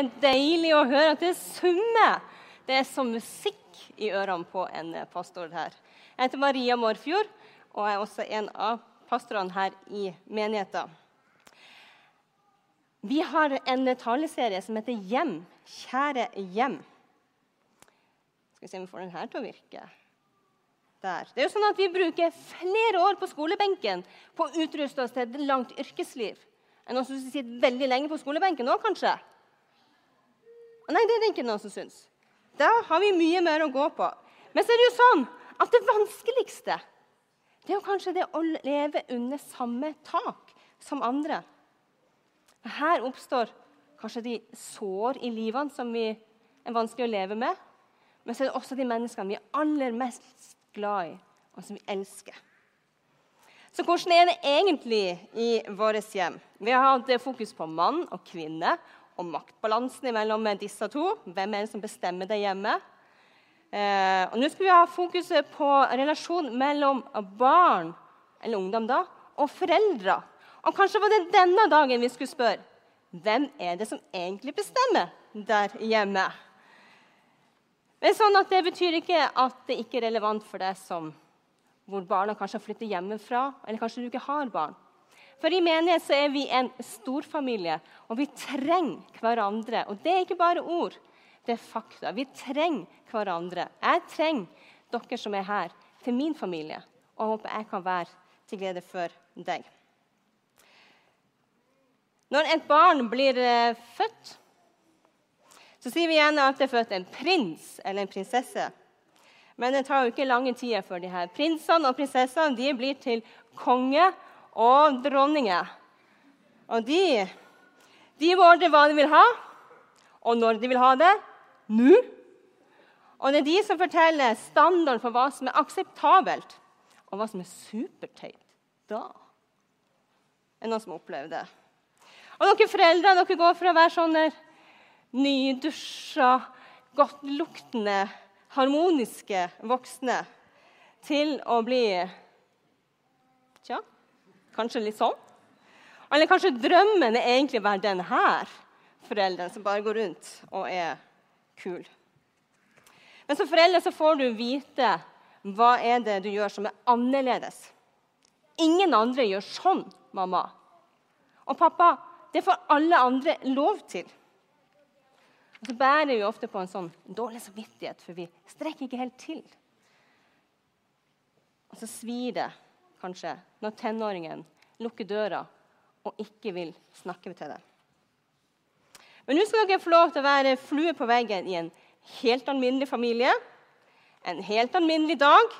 er deilig å høre at det summer. Det er som musikk i ørene på en pastor her. Jeg heter Maria Morfjord og er også en av pastorene her i menigheten. Vi har en taleserie som heter 'Hjem, kjære hjem'. Skal vi se om vi får den her til å virke. Der. Det er jo sånn at Vi bruker flere år på skolebenken på å utruste oss til et langt yrkesliv. Er noen som sitter veldig lenge på skolebenken nå, kanskje? Nei, det er det ikke noen som syns. Da har vi mye mer å gå på. Men så er det jo sånn at det vanskeligste det er jo kanskje det å leve under samme tak som andre. Her oppstår kanskje de sår i livene som vi er vanskelig å leve med. Men så er det også de menneskene vi er aller mest glad i, og som vi elsker. Så hvordan er det egentlig i vårt hjem? Vi har hatt fokus på mann og kvinne og maktbalansen mellom disse to. Hvem er det som bestemmer det hjemme? Eh, og Nå skal vi ha fokuset på relasjonen mellom barn eller ungdom da, og foreldre. Og Kanskje var det denne dagen vi skulle spørre hvem er det som egentlig bestemmer der hjemme. Men sånn at Det betyr ikke at det ikke er relevant for deg som, hvor barna kanskje har flyttet hjemmefra, eller kanskje du ikke har barn. For i menighet så er vi en storfamilie, og vi trenger hverandre. Og det er ikke bare ord, det er fakta. Vi trenger hverandre. Jeg trenger dere som er her, til min familie, og jeg håper jeg kan være til glede for deg. Når et barn blir eh, født, så sier vi gjerne at det er født en prins eller en prinsesse. Men det tar jo ikke lange tida før de her prinsene og prinsessene blir til konge og dronninger. Og de, de beordrer hva de vil ha, og når de vil ha det. Nå. Og det er de som forteller standarden for hva som er akseptabelt, og hva som er superteit. Da er det noen som opplever det. Og dere foreldre dere går fra å være sånne nydusja, godtluktende, harmoniske voksne til å bli Tja, kanskje litt sånn. Eller kanskje drømmen er egentlig å være den forelderen som bare går rundt og er kul. Men som foreldre så får du vite hva er det du gjør som er annerledes. Ingen andre gjør sånn, mamma. Og pappa, det får alle andre lov til. Og så bærer vi ofte på en sånn dårlig samvittighet, for vi strekker ikke helt til. Og så svir det kanskje når tenåringen lukker døra og ikke vil snakke til deg. Men nå skal dere få lov til å være flue på veggen i en helt alminnelig familie, en helt alminnelig dag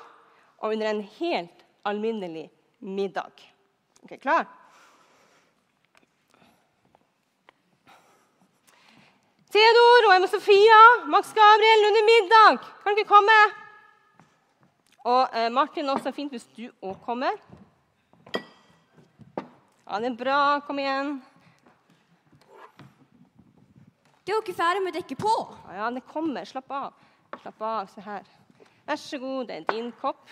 og under en helt alminnelig middag. Ok, klar? Theodor og Emma Sofia, Max Gabriel under middag. Kan dere komme? Og eh, Martin, også fint hvis du òg kommer. Ja, det er bra. Kom igjen. Det Er jo ikke ferdig med å dekke på? Ja, det kommer. Slapp av. Slapp av. Se her. Vær så god, det er din kopp.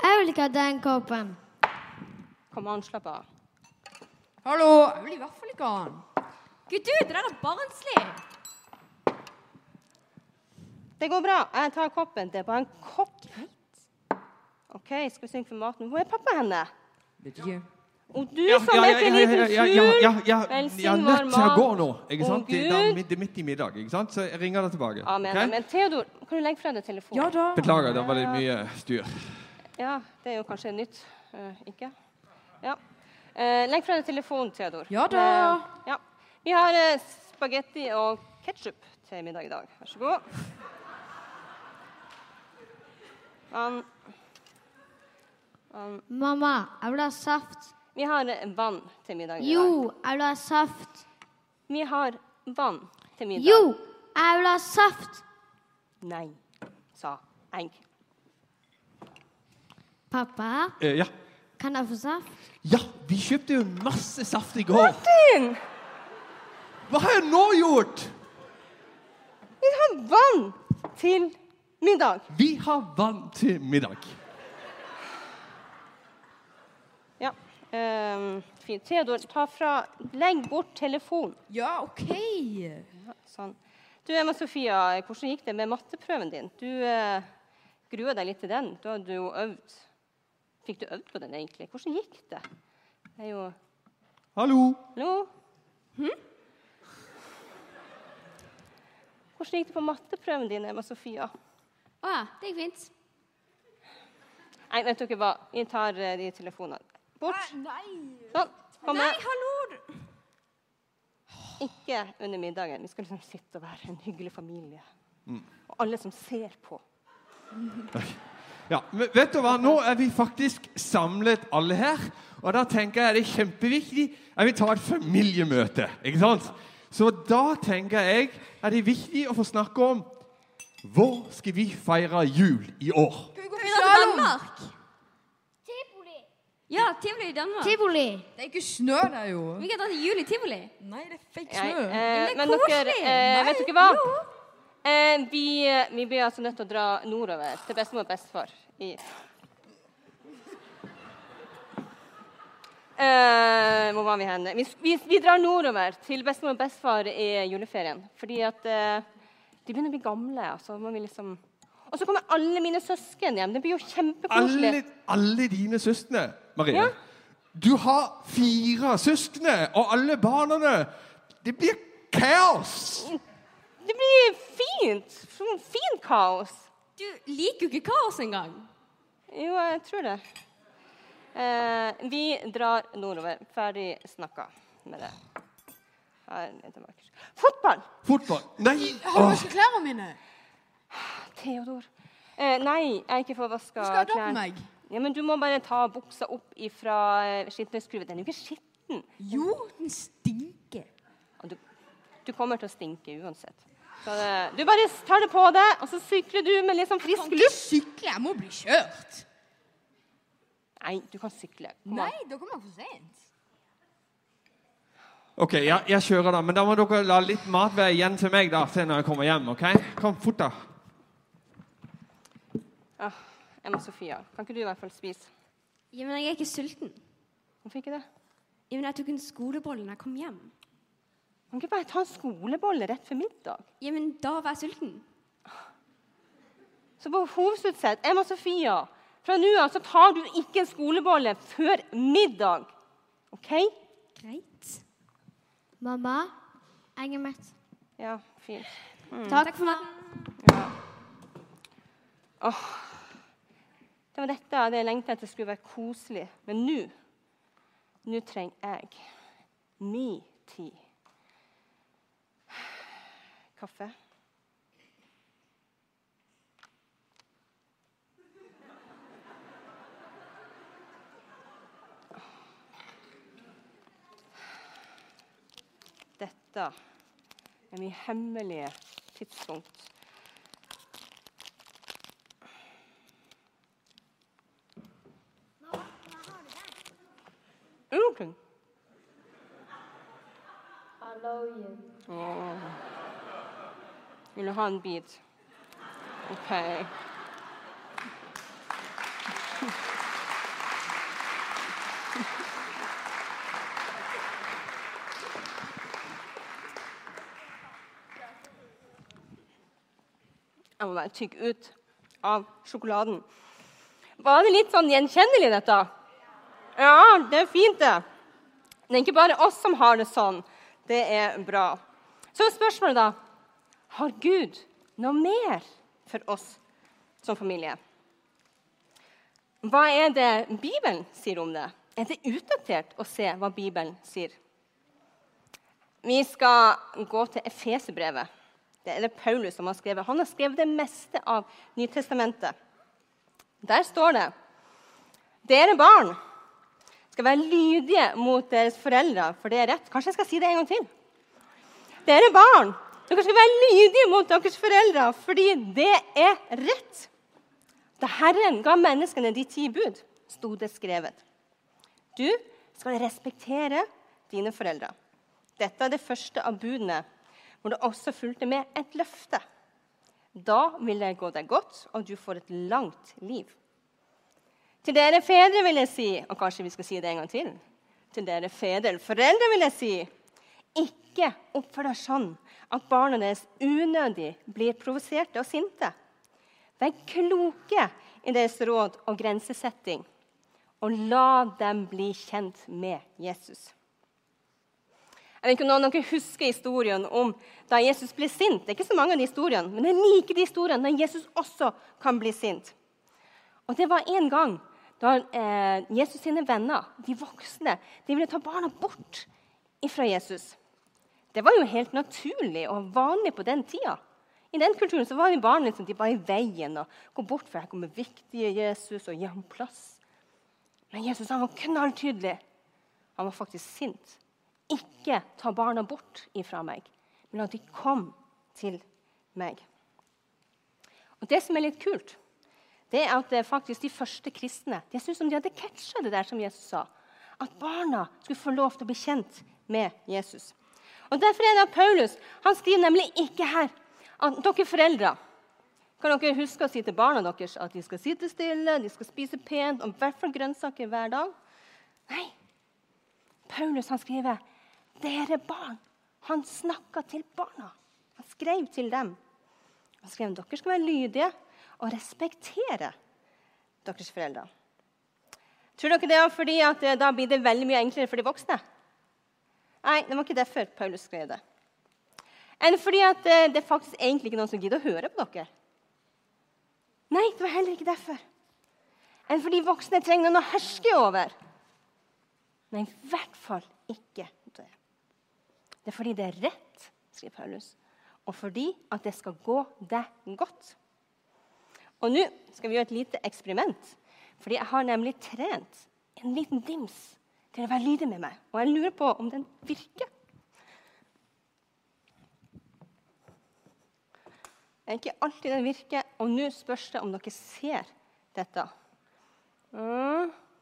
Jeg vil ikke ha den koppen. Kom an, slapp av. Hallo! Jeg vil i hvert fall ikke ha den. Gud, du, det der er barnslig. Det går bra. Jeg tar koppen. Det er bare en kopp. OK, skal vi synge for maten. Hvor er pappa henne? Ja. Og du som er til liten fugl, ja, ja, ja, ja, Velsign Jeg er vår nødt til å gå nå. ikke sant? Det, det er midt, det er midt i middag, ikke sant? så jeg ringer deg tilbake. Amen. okay? Men Theodor, kan du legge fra deg telefonen? Ja da. Beklager, da var det mye styr. Ja, det er jo kanskje nytt. Uh, ikke? Ja. Uh, legg fra deg telefonen, Theodor. Ja da. Uh, ja. Vi har spagetti og ketsjup til middag i dag. Vær så god. Vann. Vann. Mamma, jeg vil ha saft. Vi har vann til middag. Jo, jeg vil ha saft. Vi har vann til middag. Jo, jeg vil ha saft. Nei, sa jeg. Pappa, Eh, ja. kan jeg få saft? ja, vi kjøpte jo masse saft i går. Martin! Hva har jeg nå gjort? Vi har vann til middag. Vi har vann til middag. Ja. Um, fint. Theodor, ta fra Legg bort telefonen. Ja, OK. Ja, sånn. Du, Emma Sofia, hvordan gikk det med matteprøven din? Du uh, gruer deg litt til den. Du hadde jo øvd. Fikk du øvd på den, egentlig? Hvordan gikk det? Det er jo Hallo? Hallo? Hm? Hvordan gikk det på matteprøven din, Emma Sofia? Å ja, det gikk fint. Nei, vet dere hva? Vi tar eh, de telefonene. Bort. Nei. Sånn. Kom Nei, hallo! Ikke under middagen. Vi skal liksom sitte og være en hyggelig familie. Og alle som ser på. Ja, men vet du hva? Nå er vi faktisk samlet alle her. Og da tenker jeg det er kjempeviktig at vi tar et familiemøte. ikke sant? Så da tenker jeg er det viktig å få snakke om hvor skal vi feire jul i år? Skal vi gå på til? Danmark. Tivoli. Ja, tivoli i Danmark. Tivoli. Det er ikke snø der, jo. Vi kan dra til jul i tivoli. Nei, det er fake Nei, snø. eh, det er men dere, koselig. eh, vet Nei, dere hva? Eh, vi, vi blir altså nødt til å dra nordover til bestemor og bestefar. I. Uh, hvor var vi hen? Vi, vi, vi drar nordover til bestemor og bestefar i juleferien. Fordi at eh, de begynner å bli gamle. Altså, må vi liksom... Og så kommer alle mine søsken hjem. Det blir jo kjempekoselig. Alle, alle dine søstre, Marie. Ja. Du har fire søsken, og alle barna Det blir kaos! Det blir fint. Sånn Fint kaos. Du liker jo ikke kaos engang. Jo, jeg tror det. Eh, vi drar nordover. Ferdig snakka med det. Fotball! Fotball. Nei! Har du ikke klærne mine? Theodor. Eh, nei, jeg har ikke fått vaska Du skal ha på meg. Ja, men du må bare ta buksa opp fra eh, skitnesskruvet. Den er jo ikke skitten. Jo, den stinker. Du, du kommer til å stinke uansett. Så det, du bare tar det på deg, og så sykler du med litt sånn frisk Kan ikke sykle, jeg må bli kjørt. Nei, du kan sykle. Kom. Nei, da kommer jeg for sent. Ok, ja, jeg kjører da, men da må dere la litt mat være igjen til meg da, til når jeg kommer hjem, ok? Kom, fort da. Ah, Emma Sofia, kan ikke du i hvert fall spise? Ja, men jeg er ikke sulten. Hvorfor ikke det? Ja, men jeg tok en skolebolle når jeg kom hjem. Kan ikke bare ta en skolebolle rett før middag? Ja, men da var jeg sulten. Så på hovedsutsett, Emma Sofia, fra nå av så tar du ikke en skolebolle før middag. OK? Greit. Mamma, jeg er mett. Ja, fint. Takk for meg. Åh. Det var dette jeg hadde lengta etter skulle være koselig. Men nå Nå trenger jeg min tid. Kaffe. Dette er mitt hemmelige tidspunkt. Ingenting. Oh. Vil du ha en bit? OK. Jeg å være tygg ut av sjokoladen. Var det litt sånn gjenkjennelig, dette? Ja, det er fint, det. Det er ikke bare oss som har det sånn. Det er bra. Så er spørsmålet, da Har Gud noe mer for oss som familie? Hva er det Bibelen sier om det? Er det utdatert å se hva Bibelen sier? Vi skal gå til Efeserbrevet. Det er det Paulus som har skrevet. Han har skrevet det meste av Nytestamentet. Der står det Dere barn skal være lydige mot deres foreldre, for det er rett. Kanskje jeg skal si det en gang til. Dere barn, dere skal være lydige mot deres foreldre, fordi det er rett. Da Herren ga menneskene de ti bud, sto det skrevet. Du skal respektere dine foreldre. Dette er det første av budene, hvor det også fulgte med et løfte. Da vil det gå deg godt, og du får et langt liv. Til dere fedre vil jeg si Og kanskje vi skal si det en gang til. Til dere fedre, foreldre, vil jeg si ikke oppfør deg sånn at barna deres unødig blir provoserte og sinte. Vær kloke i deres råd og grensesetting, og la dem bli kjent med Jesus. Jeg vet ikke om noen husker historien om da Jesus ble sint. Det er ikke så mange av de historiene, men jeg liker de historiene da Jesus også kan bli sint. Og Det var en gang da eh, Jesus sine venner, de voksne, de ville ta barna bort fra Jesus. Det var jo helt naturlig og vanlig på den tida. I den kulturen så var jo barn liksom, de bare i veien og gå bort, for her kommer viktige Jesus og gi ham plass. Men Jesus han var knalltydelig. Han var faktisk sint. Ikke ta barna bort ifra meg, men at de kom til meg. Og Det som er litt kult, det er at det faktisk de første kristne det synes som de hadde catcha det der som Jesus sa. At barna skulle få lov til å bli kjent med Jesus. Og Derfor er det at Paulus han skriver nemlig ikke her at dere foreldre kan dere huske å si til barna deres at de skal sitte stille, de skal spise pent og i hvert fall grønnsaker hver dag. Nei. Paulus han skriver dere barn. Han snakka til barna. Han skrev til dem. Han skrev dere skal være lydige og respektere deres foreldre. Tror dere det er fordi at da blir det veldig mye enklere for de voksne? Nei, det var ikke derfor Paulus skrev det. Enn fordi at eh, det faktisk egentlig ikke er noen som gidder å høre på dere. Nei, det var heller ikke derfor. Enn fordi voksne trenger noen å herske over. Nei, i hvert fall ikke det. Er fordi det er rett, skriver Paulus, og fordi at det skal gå deg godt. Og nå skal vi gjøre et lite eksperiment. Fordi jeg har nemlig trent en liten dims til å være lydig med meg. Og jeg lurer på om den virker. Det er ikke alltid den virker, og nå spørs det om dere ser dette.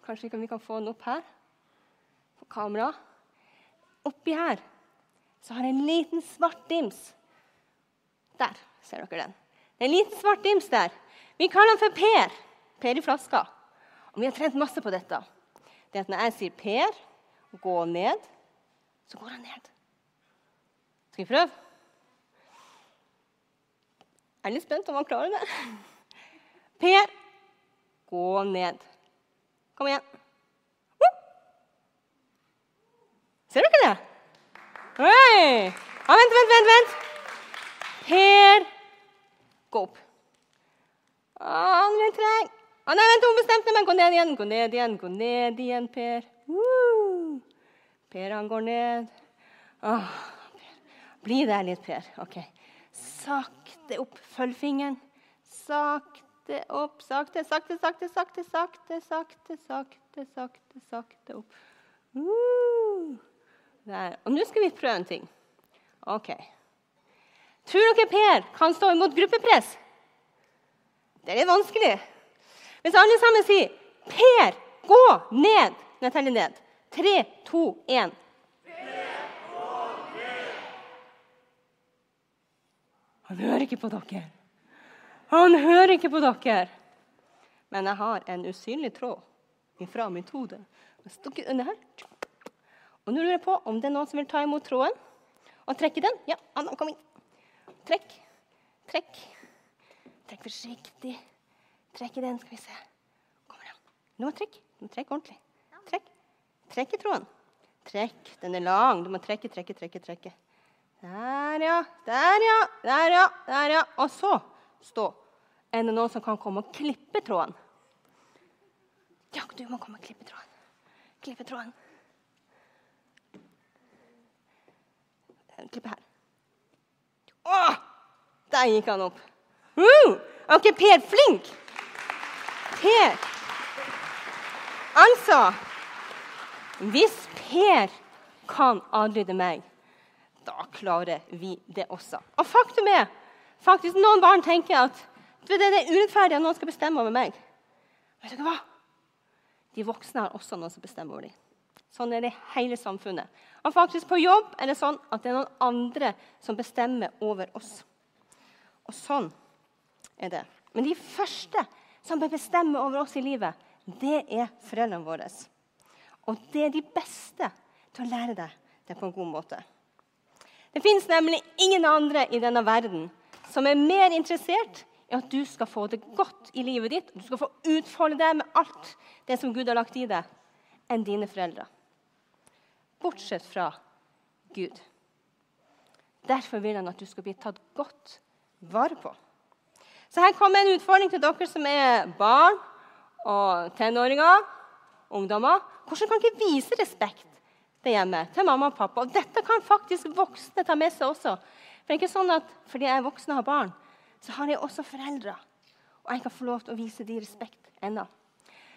Kanskje vi kan få den opp her på kamera. Oppi her så har jeg en liten svart dims. Der ser dere den. Det er en liten svart dims der. Vi kaller den for Per. Per i flaska. Og vi har trent masse på dette. Det at Når jeg sier Per, gå ned, så går han ned. Skal vi prøve? Jeg er litt spent om han klarer det. Per, gå ned. Kom igjen. Ser dere det? Oi! Ja, vent, vent, vent. vent. Per, gå opp. Å, han er treg. Ah, nei, vent, hun bestemte meg. Gå ned igjen, gå ned igjen, gå ned igjen, Per. Uh. Per, han går ned. Åh, Per. Bli der litt, Per. Ok. Sakte opp. Følg fingeren. Sakte opp. Sakte, sakte, sakte, sakte, sakte, sakte, sakte, sakte, sakte opp. Uh. Der. Og nå skal vi prøve en ting. Ok. Tror dere Per kan stå imot gruppepress? Det er vanskelig. Hvis alle sammen sier 'Per, gå ned' når jeg teller ned. Tre, to, én. Han hører ikke på dere. Han hører ikke på dere. Men jeg har en usynlig tråd ifra mitt hode. Under her. Og nå lurer jeg på om det er noen som vil ta imot tråden og trekke den. Ja, Anna, kom inn. Trekk. Trekk. Trekk forsiktig. Trekk i den, skal vi se. Kommer den. Nå trekk. Du må trekke ordentlig. Trekk. Trekk i tråden. Trekk. Den er lang. Du må trekke, trekke, trekke. trekke. Der, ja. Der, ja. Der, ja. Der, ja. Og så stå. Er det noen som kan komme og klippe tråden? Ja, du må komme og klippe tråden. Klippe tråden. Klippe her. Å! Der gikk han opp. Uh, ok, Per, flink! Per Altså Hvis Per kan adlyde meg, da klarer vi det også. Og faktum er faktisk noen barn tenker at det er urettferdig at noen skal bestemme over meg. Vet dere hva? De voksne har også noen som bestemmer over dem. Sånn er det i hele samfunnet. Og faktisk På jobb er det sånn at det er noen andre som bestemmer over oss. Og sånn er det. Men de første som bør bestemme over oss i livet, det er foreldrene våre. Og det er de beste til å lære deg det på en god måte. Det fins nemlig ingen andre i denne verden som er mer interessert i at du skal få det godt i livet ditt, du skal få utfolde deg med alt det som Gud har lagt i deg, enn dine foreldre. Bortsett fra Gud. Derfor vil han at du skal bli tatt godt vare på. Så her kommer en utfordring til dere som er barn og tenåringer, ungdommer. Hvordan kan ikke vise respekt der hjemme til mamma og pappa? Og dette kan faktisk voksne ta med seg også. For det er ikke sånn at fordi jeg er voksen og har barn, så har jeg også foreldre. Og jeg kan få lov til å vise de respekt ennå.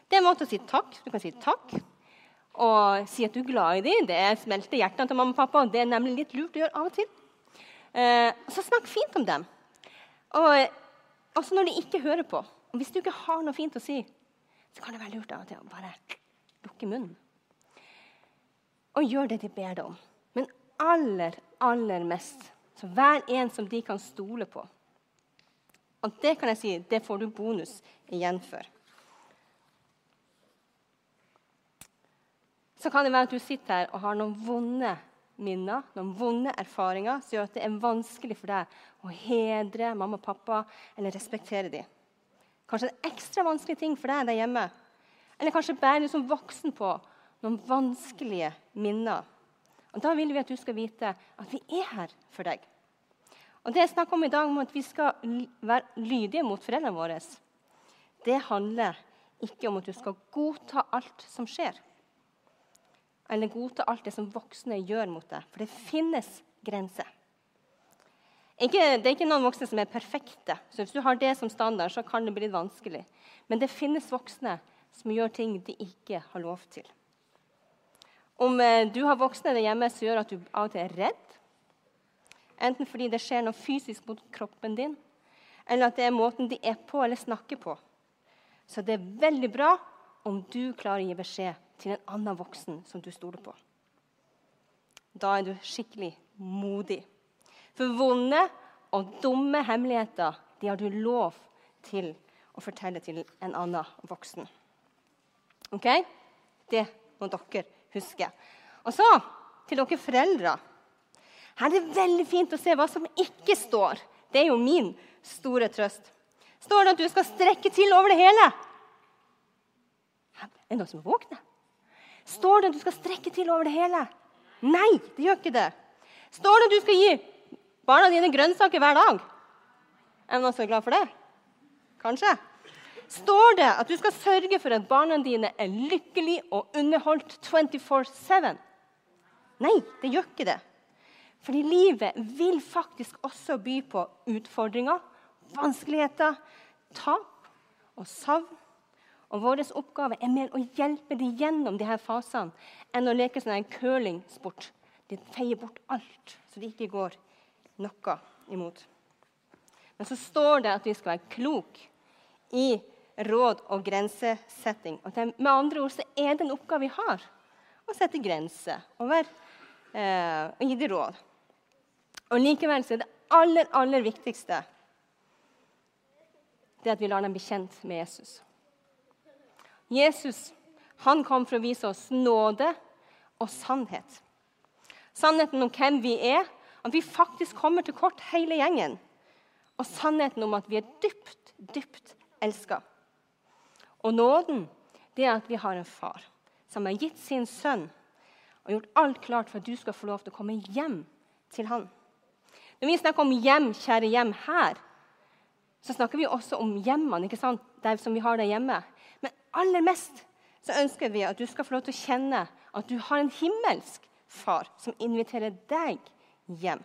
Det er en måte å si takk. Du kan si takk og si at du er glad i dem. Det smelter hjertene til mamma og pappa, og det er nemlig litt lurt å gjøre av og til. Eh, så snakk fint om dem. Og også når de ikke hører på. Og hvis du ikke har noe fint å si, så kan det være lurt av og til å bare lukke munnen. Og gjør det de ber deg om. Men aller, aller mest så vær en som de kan stole på. Og det kan jeg si, det får du bonus igjen for. Så kan det være at du sitter her og har noen vonde minner, noen vonde erfaringer som gjør at det er vanskelig for deg å hedre mamma og pappa eller respektere dem. Kanskje en ekstra vanskelig ting for deg der hjemme. Eller kanskje bærer du som voksen på noen vanskelige minner. Og Da vil vi at du skal vite at vi er her for deg. Og Det jeg snakker om i dag, om at vi skal være lydige mot foreldrene våre, det handler ikke om at du skal godta alt som skjer eller godta alt det som voksne gjør mot deg. For det finnes grenser. Ikke, det er ikke noen voksne som er perfekte. så Hvis du har det som standard, så kan det bli vanskelig. Men det finnes voksne som gjør ting de ikke har lov til. Om eh, du har voksne der hjemme som gjør at du av og til er redd, enten fordi det skjer noe fysisk mot kroppen din, eller at det er måten de er på eller snakker på, så det er veldig bra om du klarer å gi beskjed til en annen voksen som du stoler på. Da er du skikkelig modig. For vonde og dumme hemmeligheter de har du lov til å fortelle til en annen voksen. Ok? Det må dere huske. Og så til dere foreldre. Her er det veldig fint å se hva som ikke står. Det er jo min store trøst. Står det at du skal strekke til over det hele? Er det noen som er våkne? Står det at du skal strekke til over det hele? Nei, det gjør ikke det. Står det at du skal gi barna dine grønnsaker hver dag? Er det noen som er glad for det? Kanskje? Står det at du skal sørge for at barna dine er lykkelige og underholdt 24-7? Nei, det gjør ikke det. Fordi livet vil faktisk også by på utfordringer, vanskeligheter, tap og savn og Vår oppgave er mer å hjelpe dem gjennom de her fasene enn å leke sånn en curlingsport. De feier bort alt, så de ikke går noe imot. Men så står det at vi skal være kloke i råd og grensesetting. Og med andre ord så er det en oppgave vi har å sette grenser og, eh, og gi dem råd. Og Likevel så er det aller, aller viktigste det at vi lar dem bli kjent med Jesus. Jesus han kom for å vise oss nåde og sannhet. Sannheten om hvem vi er, at vi faktisk kommer til kort hele gjengen. Og sannheten om at vi er dypt, dypt elska. Og nåden det er at vi har en far som har gitt sin sønn og gjort alt klart for at du skal få lov til å komme hjem til han. Når vi snakker om hjem, kjære hjem her, så snakker vi også om hjemmene ikke sant? Der som vi har det hjemme aller mest så ønsker vi at du skal få lov til å kjenne at du har en himmelsk far som inviterer deg hjem.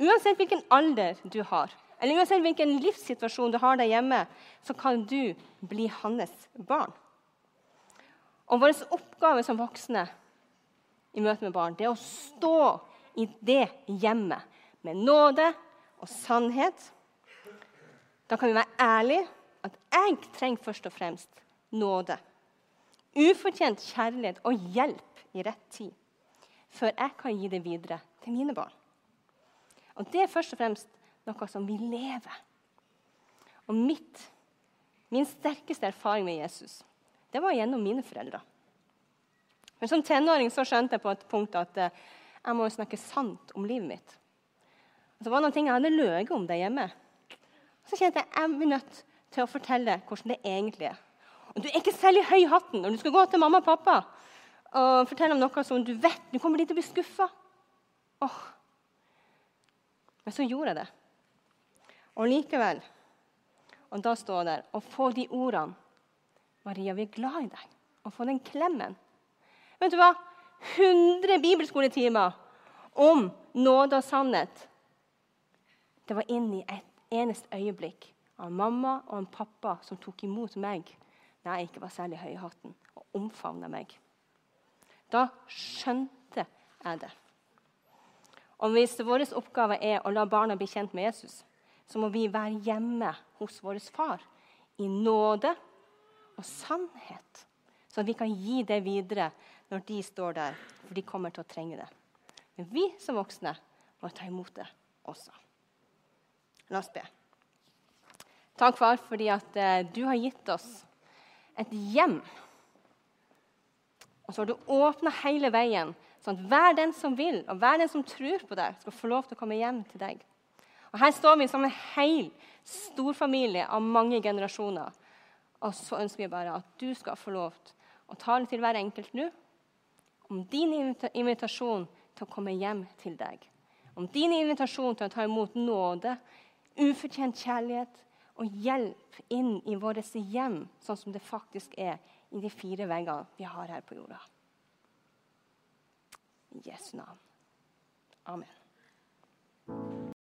Uansett hvilken alder du har, eller uansett hvilken livssituasjon du har der hjemme, så kan du bli hans barn. Og Vår oppgave som voksne i møte med barn det er å stå i det hjemmet med nåde og sannhet. Da kan vi være ærlige at jeg trenger først og fremst nåde. Ufortjent kjærlighet og hjelp i rett tid. Før jeg kan gi det videre til mine barn. Og Det er først og fremst noe som vi lever. Og mitt, min sterkeste erfaring med Jesus det var gjennom mine foreldre. Men som tenåring så skjønte jeg på et punkt at eh, jeg må snakke sant om livet mitt. Og så var det noen ting jeg hadde løyet om der hjemme. Og Så kjente jeg at jeg var nødt til å fortelle hvordan det egentlig er. Og Du er ikke høy i hatten når du skal gå til mamma og pappa og fortelle om noe som du vet du kommer dit til å bli skuffa. Oh. Men så gjorde jeg det. Og likevel Og da står der og få de ordene Maria, vi er glad i deg. Og få den klemmen. Vet du hva? 100 bibelskoletimer om nåde og sannhet. Det var inn i et eneste øyeblikk av mamma og en pappa som tok imot meg da jeg ikke var særlig høy i hatten, og omfavna meg. Da skjønte jeg det. Og hvis vår oppgave er å la barna bli kjent med Jesus, så må vi være hjemme hos vår far i nåde og sannhet. Så vi kan gi det videre når de står der, for de kommer til å trenge det. Men vi som voksne må ta imot det også. La oss be. Takk, far, fordi at eh, du har gitt oss et hjem. Og så har du åpna hele veien, sånn at hver den som vil, og hver den som tror på deg, skal få lov til å komme hjem til deg. Og Her står vi som en hel storfamilie av mange generasjoner. Og så ønsker vi bare at du skal få lov til å tale til hver enkelt nå om din invitasjon til å komme hjem til deg. Om din invitasjon til å ta imot nåde, ufortjent kjærlighet og hjelp inn i våre hjem, sånn som det faktisk er i de fire veggene vi har her på jorda. I Jesu navn. Amen.